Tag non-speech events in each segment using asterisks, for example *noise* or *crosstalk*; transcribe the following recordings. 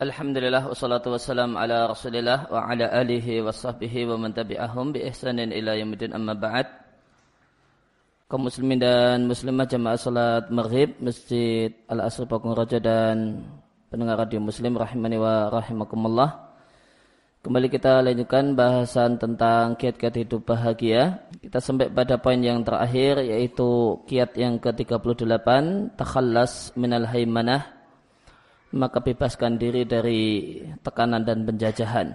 Alhamdulillah wassalatu wassalam ala rasulillah wa ala alihi wa sahbihi wa man tabi'ahum bi ihsanin ila yaumidin amma ba'd. Kaum muslimin dan muslimah jamaah salat maghrib Masjid Al-Asr Pakung Raja dan pendengar radio muslim rahimani wa rahimakumullah. Kembali kita lanjutkan bahasan tentang kiat-kiat hidup bahagia. Kita sampai pada poin yang terakhir yaitu kiat yang ke-38 Takhallas minal haymanah maka bebaskan diri dari tekanan dan penjajahan.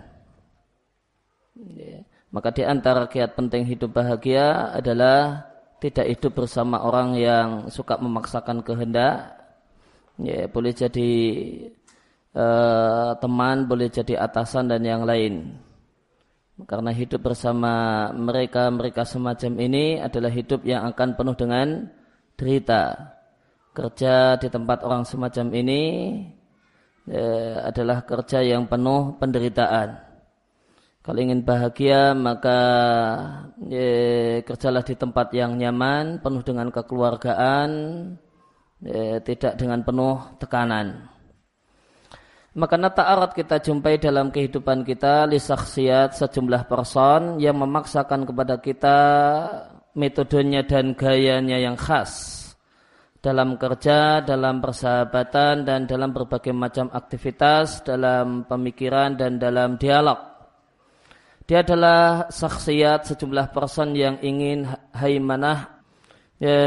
Ya. Maka di antara kiat penting hidup bahagia adalah tidak hidup bersama orang yang suka memaksakan kehendak. Ya, boleh jadi uh, teman, boleh jadi atasan dan yang lain. Karena hidup bersama mereka-mereka semacam ini adalah hidup yang akan penuh dengan derita. Kerja di tempat orang semacam ini ya, adalah kerja yang penuh penderitaan. Kalau ingin bahagia maka ya, kerjalah di tempat yang nyaman, penuh dengan kekeluargaan, ya, tidak dengan penuh tekanan. Maka nata arat kita jumpai dalam kehidupan kita lisaksiat sejumlah person yang memaksakan kepada kita metodenya dan gayanya yang khas dalam kerja, dalam persahabatan, dan dalam berbagai macam aktivitas, dalam pemikiran, dan dalam dialog. Dia adalah saksiat sejumlah person yang ingin haimanah ya,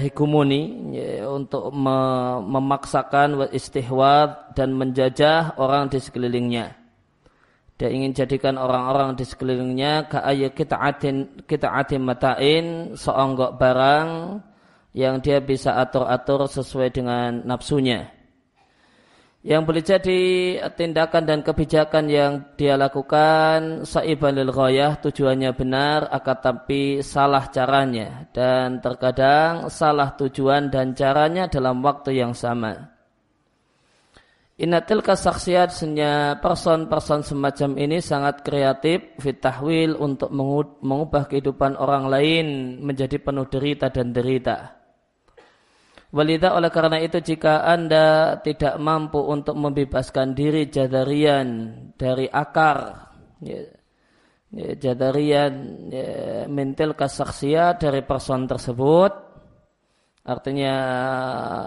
hikumuni ya, untuk me memaksakan istihwad dan menjajah orang di sekelilingnya. Dia ingin jadikan orang-orang di sekelilingnya kaya kita atin kita atin matain seonggok barang yang dia bisa atur-atur sesuai dengan nafsunya. Yang boleh jadi tindakan dan kebijakan yang dia lakukan sa'iban lil ghayah tujuannya benar akan tapi salah caranya dan terkadang salah tujuan dan caranya dalam waktu yang sama. Inatil kasaksiat senya person-person semacam ini sangat kreatif fitahwil untuk mengubah kehidupan orang lain menjadi penuh derita dan derita. Walida oleh karena itu jika anda tidak mampu untuk membebaskan diri jadarian dari akar ya, ya, jadarian ya, mental kasaksia dari person tersebut artinya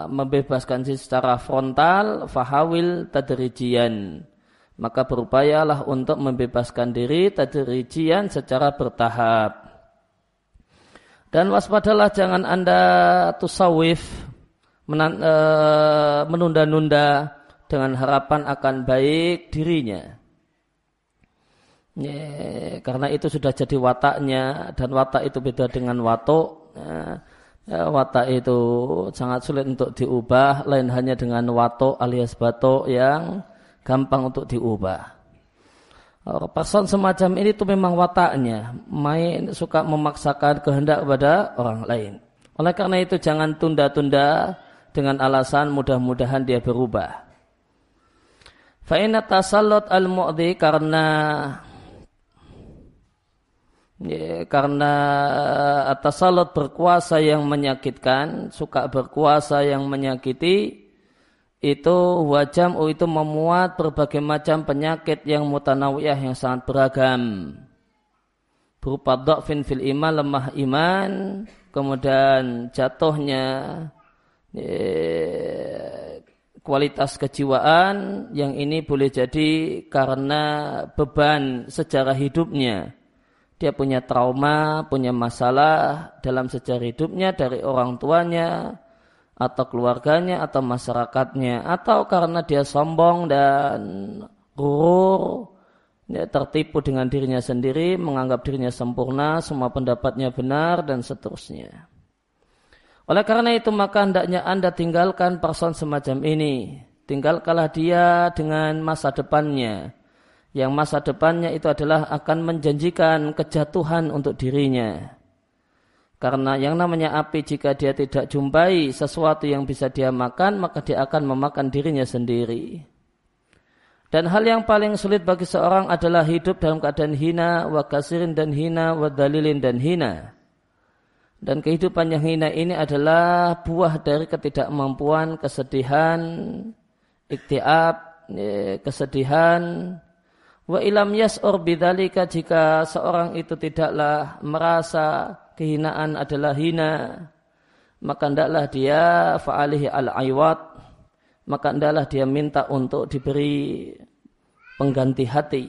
membebaskan diri secara frontal fahawil tadrijian maka berupayalah untuk membebaskan diri tadrijian secara bertahap. Dan waspadalah jangan anda tusawif E, menunda-nunda dengan harapan akan baik dirinya. Ya, karena itu sudah jadi wataknya dan watak itu beda dengan watuk. Ya, ya, watak itu sangat sulit untuk diubah, lain hanya dengan watuk alias batuk yang gampang untuk diubah. Person semacam ini itu memang wataknya, main suka memaksakan kehendak kepada orang lain. Oleh karena itu jangan tunda-tunda dengan alasan mudah-mudahan dia berubah. Fa'inat tasallot al-mu'di karena ya, karena atas salat berkuasa yang menyakitkan, suka berkuasa yang menyakiti, itu wajam itu memuat berbagai macam penyakit yang mutanawiyah yang sangat beragam. Berupa dhafin fil iman, lemah iman, kemudian jatuhnya kualitas kejiwaan yang ini boleh jadi karena beban sejarah hidupnya. Dia punya trauma, punya masalah dalam sejarah hidupnya dari orang tuanya, atau keluarganya, atau masyarakatnya, atau karena dia sombong dan gurur, ya, tertipu dengan dirinya sendiri, menganggap dirinya sempurna, semua pendapatnya benar, dan seterusnya. Oleh karena itu maka hendaknya Anda tinggalkan person semacam ini. Tinggalkanlah dia dengan masa depannya. Yang masa depannya itu adalah akan menjanjikan kejatuhan untuk dirinya. Karena yang namanya api jika dia tidak jumpai sesuatu yang bisa dia makan, maka dia akan memakan dirinya sendiri. Dan hal yang paling sulit bagi seorang adalah hidup dalam keadaan hina, wa kasirin dan hina, wa dalilin dan hina. Dan kehidupan yang hina ini adalah buah dari ketidakmampuan, kesedihan, iktiab, ya, kesedihan. Wa ilam yas'ur bidzalika jika seorang itu tidaklah merasa kehinaan adalah hina maka hendaklah dia fa'alihi al-aywat maka hendaklah dia minta untuk diberi pengganti hati.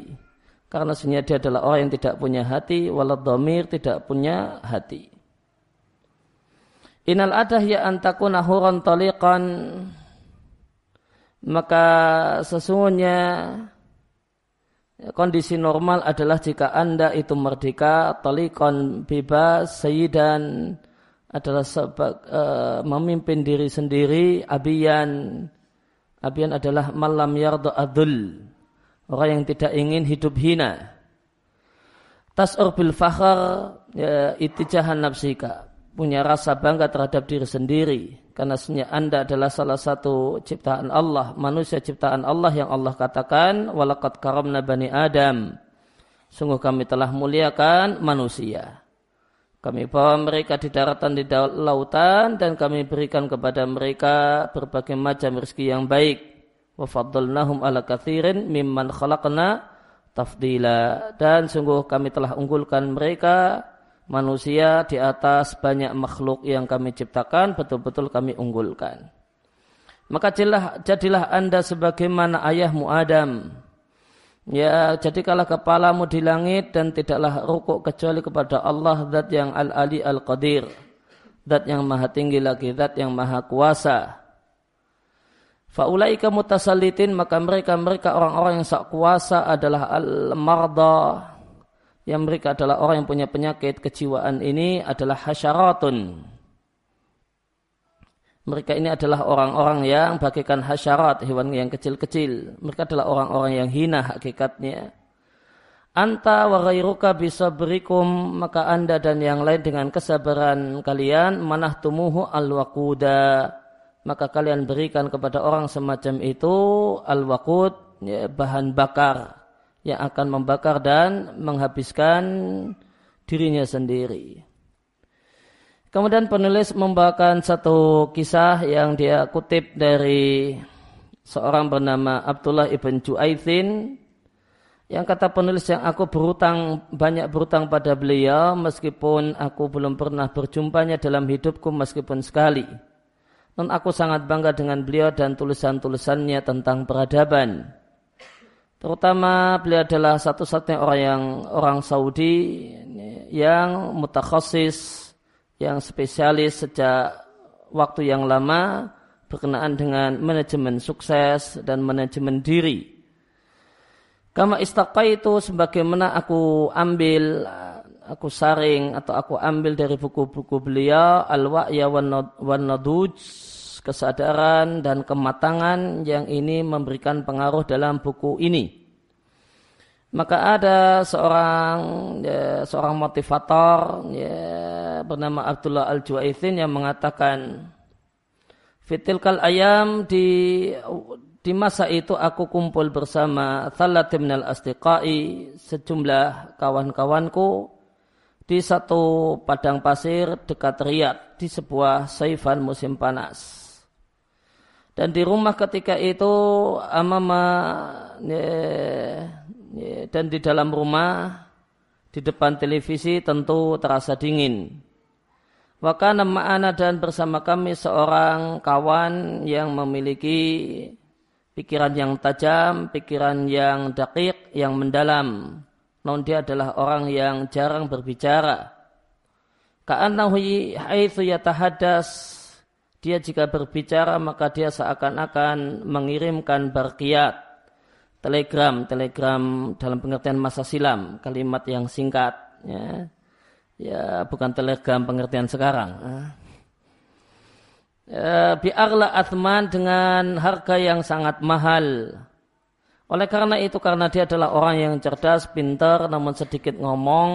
Karena sebenarnya dia adalah orang yang tidak punya hati walad tidak punya hati Inal adah ya antakuna huron taliqan. Maka sesungguhnya kondisi normal adalah jika anda itu merdeka talikon bebas sayyidan adalah sebab uh, memimpin diri sendiri abiyan abiyan adalah malam yardo adul orang yang tidak ingin hidup hina. Tas'ur bil fakhar ya, itijahan nafsika punya rasa bangga terhadap diri sendiri karena sebenarnya Anda adalah salah satu ciptaan Allah, manusia ciptaan Allah yang Allah katakan walakat karamna bani Adam. Sungguh kami telah muliakan manusia. Kami bawa mereka di daratan di lautan dan kami berikan kepada mereka berbagai macam rezeki yang baik. Wa faddalnahum ala kathirin mimman khalaqna tafdila. Dan sungguh kami telah unggulkan mereka manusia di atas banyak makhluk yang kami ciptakan betul-betul kami unggulkan. Maka jadilah, jadilah anda sebagaimana ayahmu Adam. Ya, jadikanlah kepalamu di langit dan tidaklah rukuk kecuali kepada Allah zat yang al-ali al-qadir. Zat yang maha tinggi lagi, zat yang maha kuasa. Faulaika mutasalitin maka mereka mereka orang-orang yang sak kuasa adalah al-marda yang mereka adalah orang yang punya penyakit kejiwaan ini adalah hasyaratun. Mereka ini adalah orang-orang yang bagaikan hasyarat, hewan yang kecil-kecil. Mereka adalah orang-orang yang hina hakikatnya. Anta wa ghairuka bisa berikum maka anda dan yang lain dengan kesabaran kalian manah tumuhu al wakuda maka kalian berikan kepada orang semacam itu al wakud ya, bahan bakar yang akan membakar dan menghabiskan dirinya sendiri. Kemudian penulis membawakan satu kisah yang dia kutip dari seorang bernama Abdullah ibn Ju'aithin yang kata penulis yang aku berutang banyak berutang pada beliau meskipun aku belum pernah berjumpanya dalam hidupku meskipun sekali. Dan aku sangat bangga dengan beliau dan tulisan-tulisannya tentang peradaban. Terutama beliau adalah satu-satunya orang yang orang Saudi yang mutakhasis, yang spesialis sejak waktu yang lama berkenaan dengan manajemen sukses dan manajemen diri. Kama istaqa itu sebagaimana aku ambil, aku saring atau aku ambil dari buku-buku beliau Al-Wa'ya wan Naduj kesadaran dan kematangan yang ini memberikan pengaruh dalam buku ini. Maka ada seorang ya, seorang motivator ya, bernama Abdullah Al Juwaithin yang mengatakan Fitilkal ayam di di masa itu aku kumpul bersama thalathim minal astiqai sejumlah kawan-kawanku di satu padang pasir dekat Riyadh di sebuah saifan musim panas. Dan di rumah ketika itu amama ya, dan di dalam rumah di depan televisi tentu terasa dingin. Wakana ma'ana dan bersama kami seorang kawan yang memiliki pikiran yang tajam, pikiran yang dakik, yang mendalam. Non dia adalah orang yang jarang berbicara. Ka'annahu haitsu yatahadas dia jika berbicara maka dia seakan-akan mengirimkan barkiat telegram telegram dalam pengertian masa silam kalimat yang singkat ya. Ya bukan telegram pengertian sekarang ya, biarlah atman dengan harga yang sangat mahal. Oleh karena itu karena dia adalah orang yang cerdas pintar namun sedikit ngomong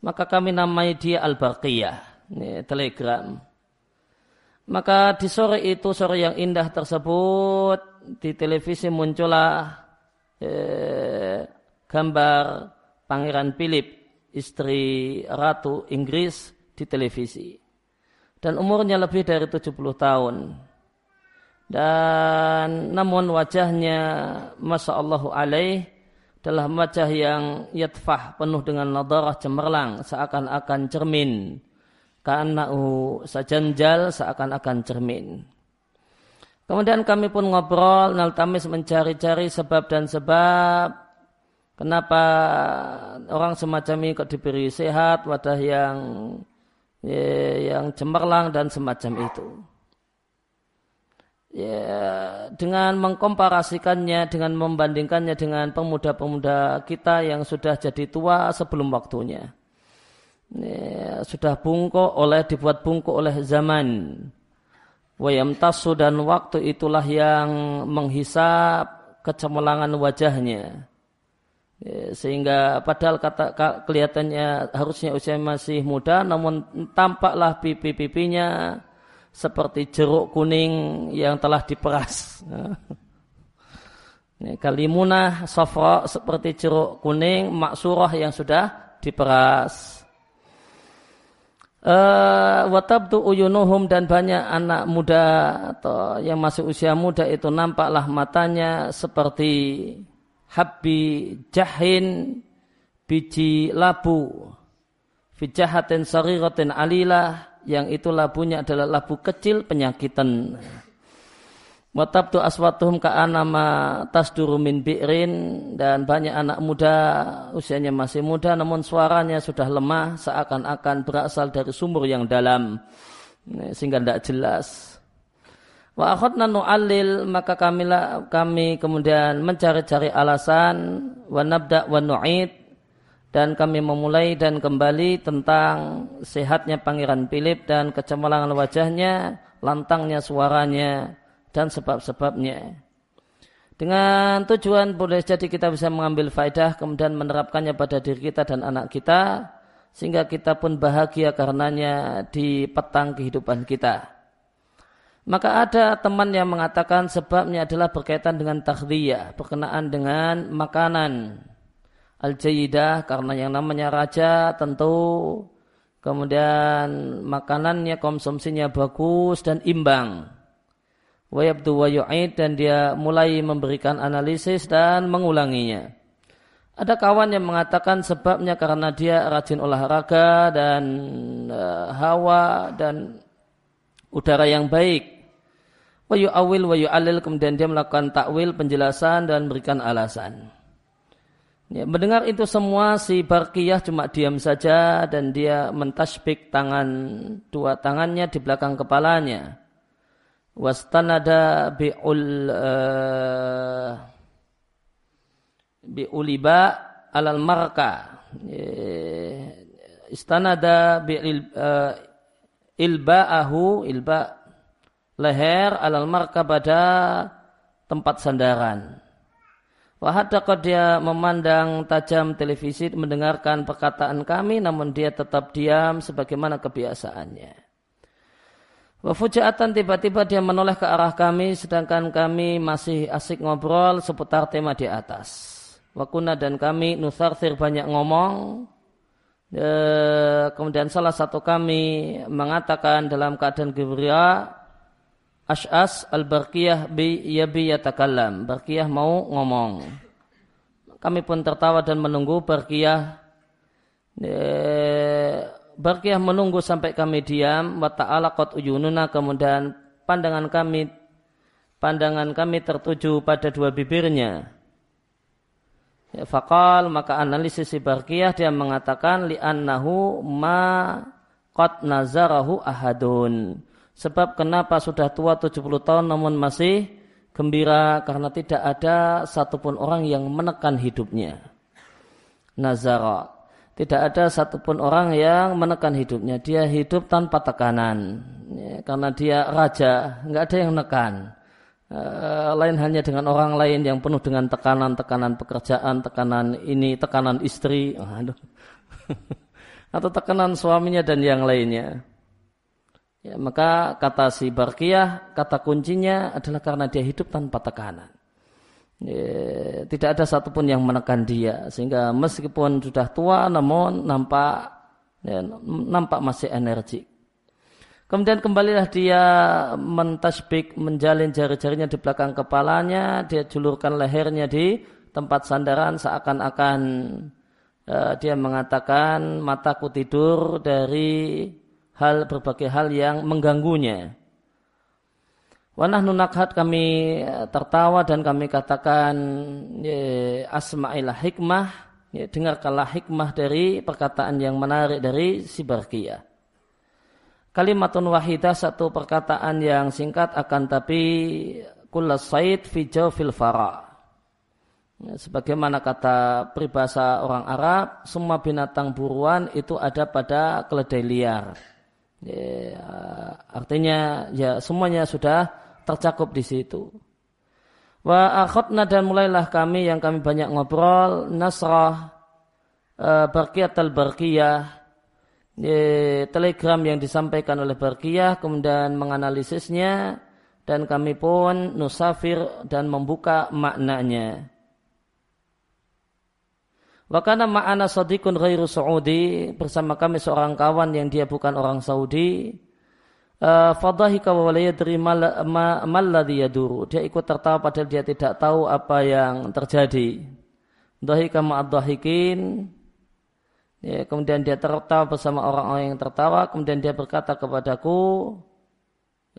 maka kami namai dia al-baqiyah telegram maka di sore itu, sore yang indah tersebut, di televisi muncullah eh, gambar Pangeran Philip, istri Ratu Inggris di televisi. Dan umurnya lebih dari 70 tahun. dan namun wajahnya masya Allah alaih adalah wajah yang yatfah penuh dengan nadarah cemerlang seakan-akan cermin karena sajanjal seakan-akan cermin. Kemudian kami pun ngobrol naltamis mencari-cari sebab dan sebab. Kenapa orang semacam ini kok diberi sehat wajah yang ya, yang cemerlang dan semacam itu. Ya, dengan mengkomparasikannya, dengan membandingkannya dengan pemuda-pemuda kita yang sudah jadi tua sebelum waktunya. Ya, sudah bungkuk oleh dibuat bungkuk oleh zaman. Wayam tasu dan waktu itulah yang menghisap kecemerlangan wajahnya. Ya, sehingga padahal kata kelihatannya harusnya usia masih muda namun tampaklah pipi-pipinya seperti jeruk kuning yang telah diperas. *laughs* Ini kalimunah safra seperti jeruk kuning maksurah yang sudah diperas. Uh, watabtu uyunuhum dan banyak anak muda atau yang masih usia muda itu nampaklah matanya seperti habbi jahin biji labu fijahatin sariratin alilah yang itu labunya adalah labu kecil penyakitan. Watabtu aswatuhum ka'anama tasduru min bi'rin. Dan banyak anak muda usianya masih muda namun suaranya sudah lemah seakan-akan berasal dari sumur yang dalam. Sehingga tidak jelas. Wa akhadna nu'allil maka kami, kami kemudian mencari-cari alasan wa nabda wa nu'id. Dan kami memulai dan kembali tentang sehatnya Pangeran Philip dan kecemerlangan wajahnya, lantangnya suaranya, dan sebab-sebabnya. Dengan tujuan boleh jadi kita bisa mengambil faedah kemudian menerapkannya pada diri kita dan anak kita sehingga kita pun bahagia karenanya di petang kehidupan kita. Maka ada teman yang mengatakan sebabnya adalah berkaitan dengan takhdiyah, berkenaan dengan makanan al-jayidah karena yang namanya raja tentu kemudian makanannya konsumsinya bagus dan imbang wayabdu wa yu'id dan dia mulai memberikan analisis dan mengulanginya. Ada kawan yang mengatakan sebabnya karena dia rajin olahraga dan uh, hawa dan udara yang baik. Wa yu'awil wa yu'alil kemudian dia melakukan takwil penjelasan dan berikan alasan. Ya, mendengar itu semua si Barkiyah cuma diam saja dan dia mentasbik tangan dua tangannya di belakang kepalanya. Wastanada bi'ul uh, bi'uliba alal marka. Ya, istanada bi'il uh, ilba'ahu ilba leher alal marka pada tempat sandaran. Wahadakah dia memandang tajam televisi mendengarkan perkataan kami namun dia tetap diam sebagaimana kebiasaannya. Wafujaatan tiba-tiba dia menoleh ke arah kami sedangkan kami masih asik ngobrol seputar tema di atas. Wakuna dan kami nusarthir banyak ngomong. E, kemudian salah satu kami mengatakan dalam keadaan gembira Ash'as al-Barqiyah bi yabi yatakallam. Barqiyah mau ngomong. Kami pun tertawa dan menunggu Barqiyah. Barqiyah menunggu sampai kami diam. Wa ta'ala qad uyununa. Kemudian pandangan kami pandangan kami tertuju pada dua bibirnya. Ya, fakal maka analisis si Barqiyah dia mengatakan li'annahu ma qad nazarahu ahadun Sebab kenapa sudah tua 70 tahun namun masih gembira karena tidak ada satupun orang yang menekan hidupnya. Nazara. Tidak ada satupun orang yang menekan hidupnya. Dia hidup tanpa tekanan. Ya, karena dia raja, nggak ada yang menekan. E, lain hanya dengan orang lain yang penuh dengan tekanan-tekanan pekerjaan, tekanan ini, tekanan istri, aduh. *laughs* atau tekanan suaminya dan yang lainnya. Ya, maka kata si Barkiyah, kata kuncinya adalah karena dia hidup tanpa tekanan. Ya, tidak ada satupun yang menekan dia, sehingga meskipun sudah tua, namun nampak ya, nampak masih energi. Kemudian kembalilah dia mentasbik, menjalin jari-jarinya di belakang kepalanya, dia julurkan lehernya di tempat sandaran seakan-akan uh, dia mengatakan mataku tidur dari hal berbagai hal yang mengganggunya. Wanah nunakhat kami e, tertawa dan kami katakan asma'ilah hikmah, ya, dengarkanlah hikmah dari perkataan yang menarik dari si Barqiyah. Kalimatun wahidah satu perkataan yang singkat akan tapi kullas said fi fil fara. Ya, sebagaimana kata peribahasa orang Arab, semua binatang buruan itu ada pada keledai liar. Ya, artinya ya semuanya sudah tercakup di situ. Wa akhadna dan mulailah kami yang kami banyak ngobrol nasrah uh, barqiyat al-barqiyah telegram yang disampaikan oleh Barkiyah kemudian menganalisisnya dan kami pun nusafir dan membuka maknanya. Wakana ma'ana sadiqun ghairu Saudi bersama kami seorang kawan yang dia bukan orang Saudi. Uh, fadahika wa yadri malladhi yaduru. Dia ikut tertawa padahal dia tidak tahu apa yang terjadi. Dahika ma'ad-dahikin Ya, kemudian dia tertawa bersama orang-orang yang tertawa. Kemudian dia berkata kepadaku,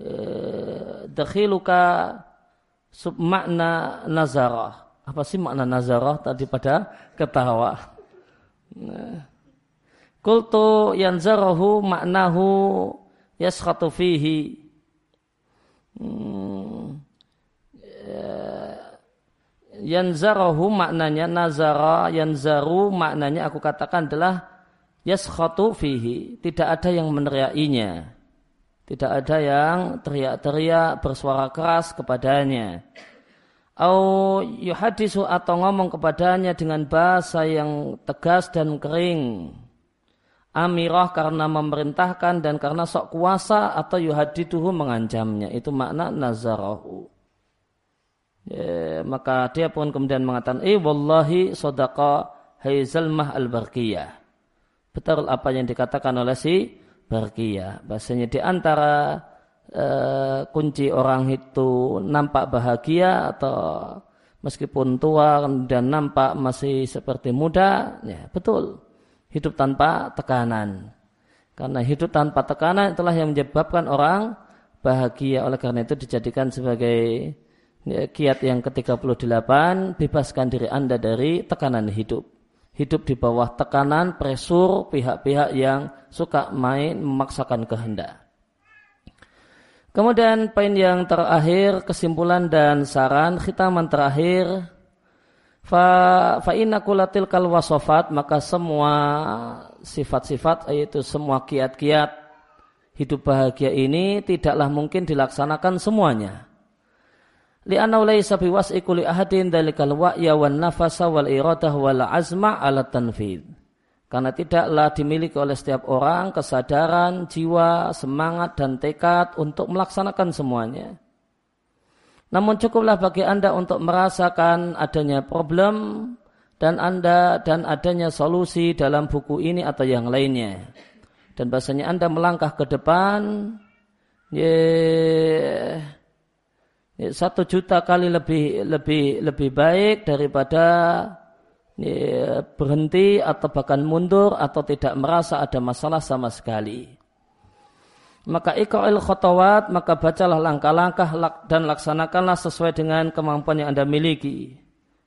eh, Dakhiluka submakna nazarah. Apa sih makna nazarah tadi pada ketawa? Nah. Kultu yanzarahu maknahu yaskhatu fihi. Hmm. Ya yanzarahu maknanya nazara yanzaru maknanya aku katakan adalah yaskhatu fihi tidak ada yang meneriakinya tidak ada yang teriak-teriak bersuara keras kepadanya au yuhadisu atau ngomong kepadanya dengan bahasa yang tegas dan kering amirah karena memerintahkan dan karena sok kuasa atau yuhadiduhu mengancamnya itu makna nazarahu Ya, maka dia pun kemudian mengatakan, "Eh wallahi sadaqa Haizalmah al-Barqiyah." Betul apa yang dikatakan oleh si Barqiyah. Bahasanya di antara uh, kunci orang itu nampak bahagia atau meskipun tua dan nampak masih seperti muda, ya betul. Hidup tanpa tekanan. Karena hidup tanpa tekanan itulah yang menyebabkan orang bahagia. Oleh karena itu dijadikan sebagai Ya, kiat yang ke-38, bebaskan diri Anda dari tekanan hidup. Hidup di bawah tekanan, presur pihak-pihak yang suka main memaksakan kehendak. Kemudian poin yang terakhir, kesimpulan dan saran, khitaman terakhir, fa, fa kulatil kal wasofat, maka semua sifat-sifat, yaitu semua kiat-kiat hidup bahagia ini tidaklah mungkin dilaksanakan semuanya li'annahu laysa biwas'i kulli ahadin dalikal wa'ya wan nafasa wal iradah wal azma ala tanfid. Karena tidaklah dimiliki oleh setiap orang kesadaran, jiwa, semangat, dan tekad untuk melaksanakan semuanya. Namun cukuplah bagi Anda untuk merasakan adanya problem dan Anda dan adanya solusi dalam buku ini atau yang lainnya. Dan bahasanya Anda melangkah ke depan, Ya, satu juta kali lebih lebih lebih baik daripada ya, berhenti atau bahkan mundur atau tidak merasa ada masalah sama sekali. Maka ikra'il khotawat, maka bacalah langkah-langkah dan laksanakanlah sesuai dengan kemampuan yang Anda miliki.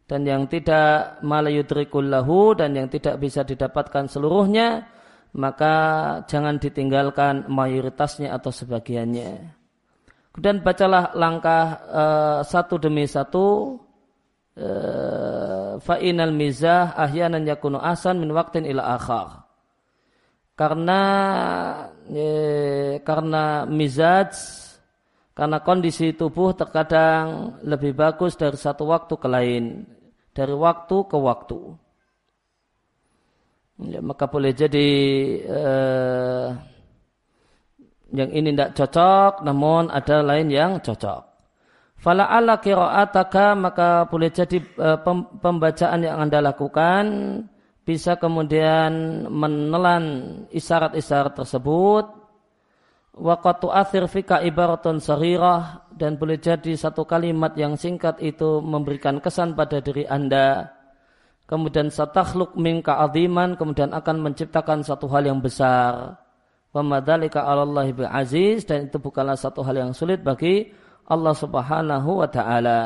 Dan yang tidak malayudrikul lahu dan yang tidak bisa didapatkan seluruhnya, maka jangan ditinggalkan mayoritasnya atau sebagiannya. Kemudian bacalah langkah uh, satu demi satu. Uh, Fa'inal mizah ahyanan yakunu asan min waktin ila akhar. Karena eh, karena mizaj karena kondisi tubuh terkadang lebih bagus dari satu waktu ke lain, dari waktu ke waktu. Ya, maka boleh jadi eh, yang ini tidak cocok, namun ada lain yang cocok. Fala ala qira'ataka maka boleh jadi e, pembacaan yang Anda lakukan bisa kemudian menelan isyarat-isyarat tersebut Waqatu athir fika ibaratun sarirah dan boleh jadi satu kalimat yang singkat itu memberikan kesan pada diri anda. Kemudian satakhluk minka aziman kemudian akan menciptakan satu hal yang besar. Wamadhalika Allah aziz dan itu bukanlah satu hal yang sulit bagi Allah subhanahu wa ta'ala.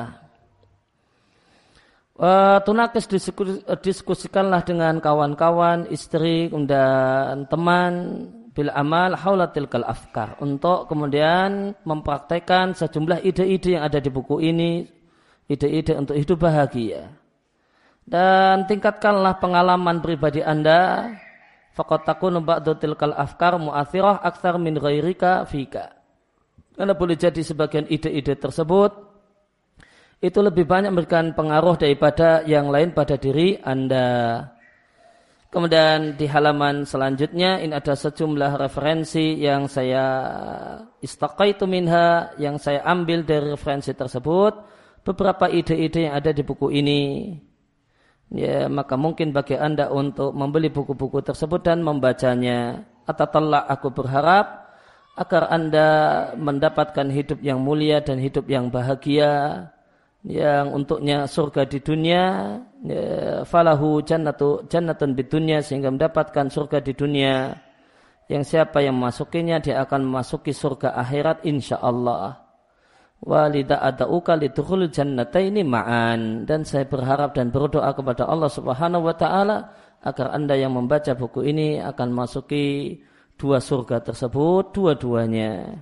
Uh, tunakis diskusikanlah dengan kawan-kawan, istri, dan teman bil amal haulatil kal afkar. Untuk kemudian mempraktekkan sejumlah ide-ide yang ada di buku ini ide-ide untuk hidup bahagia. Dan tingkatkanlah pengalaman pribadi Anda. Faqad takunu ba'du tilkal afkar mu'athirah akthar min ghairika fika karena boleh jadi sebagian ide-ide tersebut itu lebih banyak memberikan pengaruh daripada yang lain pada diri Anda. Kemudian di halaman selanjutnya ini ada sejumlah referensi yang saya istaqaitu minha yang saya ambil dari referensi tersebut beberapa ide-ide yang ada di buku ini. Ya, maka mungkin bagi Anda untuk membeli buku-buku tersebut dan membacanya. Atau aku berharap agar Anda mendapatkan hidup yang mulia dan hidup yang bahagia yang untuknya surga di dunia ya, falahu jannatu jannatun di dunia sehingga mendapatkan surga di dunia. Yang siapa yang memasukinya dia akan memasuki surga akhirat insyaallah. Walida adauka lidukhul jannataini ma'an. Dan saya berharap dan berdoa kepada Allah Subhanahu wa taala agar Anda yang membaca buku ini akan masuki dua surga tersebut dua-duanya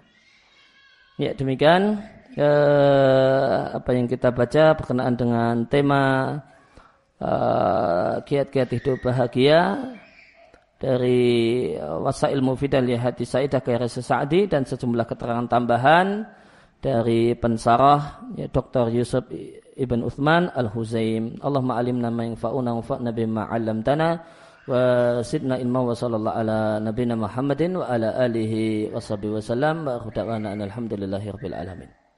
ya demikian eh, apa yang kita baca berkenaan dengan tema eh, kiat-kiat uh, hidup bahagia dari Wasail Mufidah li Hati Sa'idah Kairis Sa'di dan sejumlah keterangan tambahan dari pensarah ya, Dr. Yusuf Ibn Uthman Al-Huzaim. Allahumma alimna ma yanfa'una wa fa'na bima 'allamtana wa sidna ilma wa sallallahu ala nabina Muhammadin wa ala alihi wa sahbihi wa sallam wa alhamdulillahi rabbil alamin.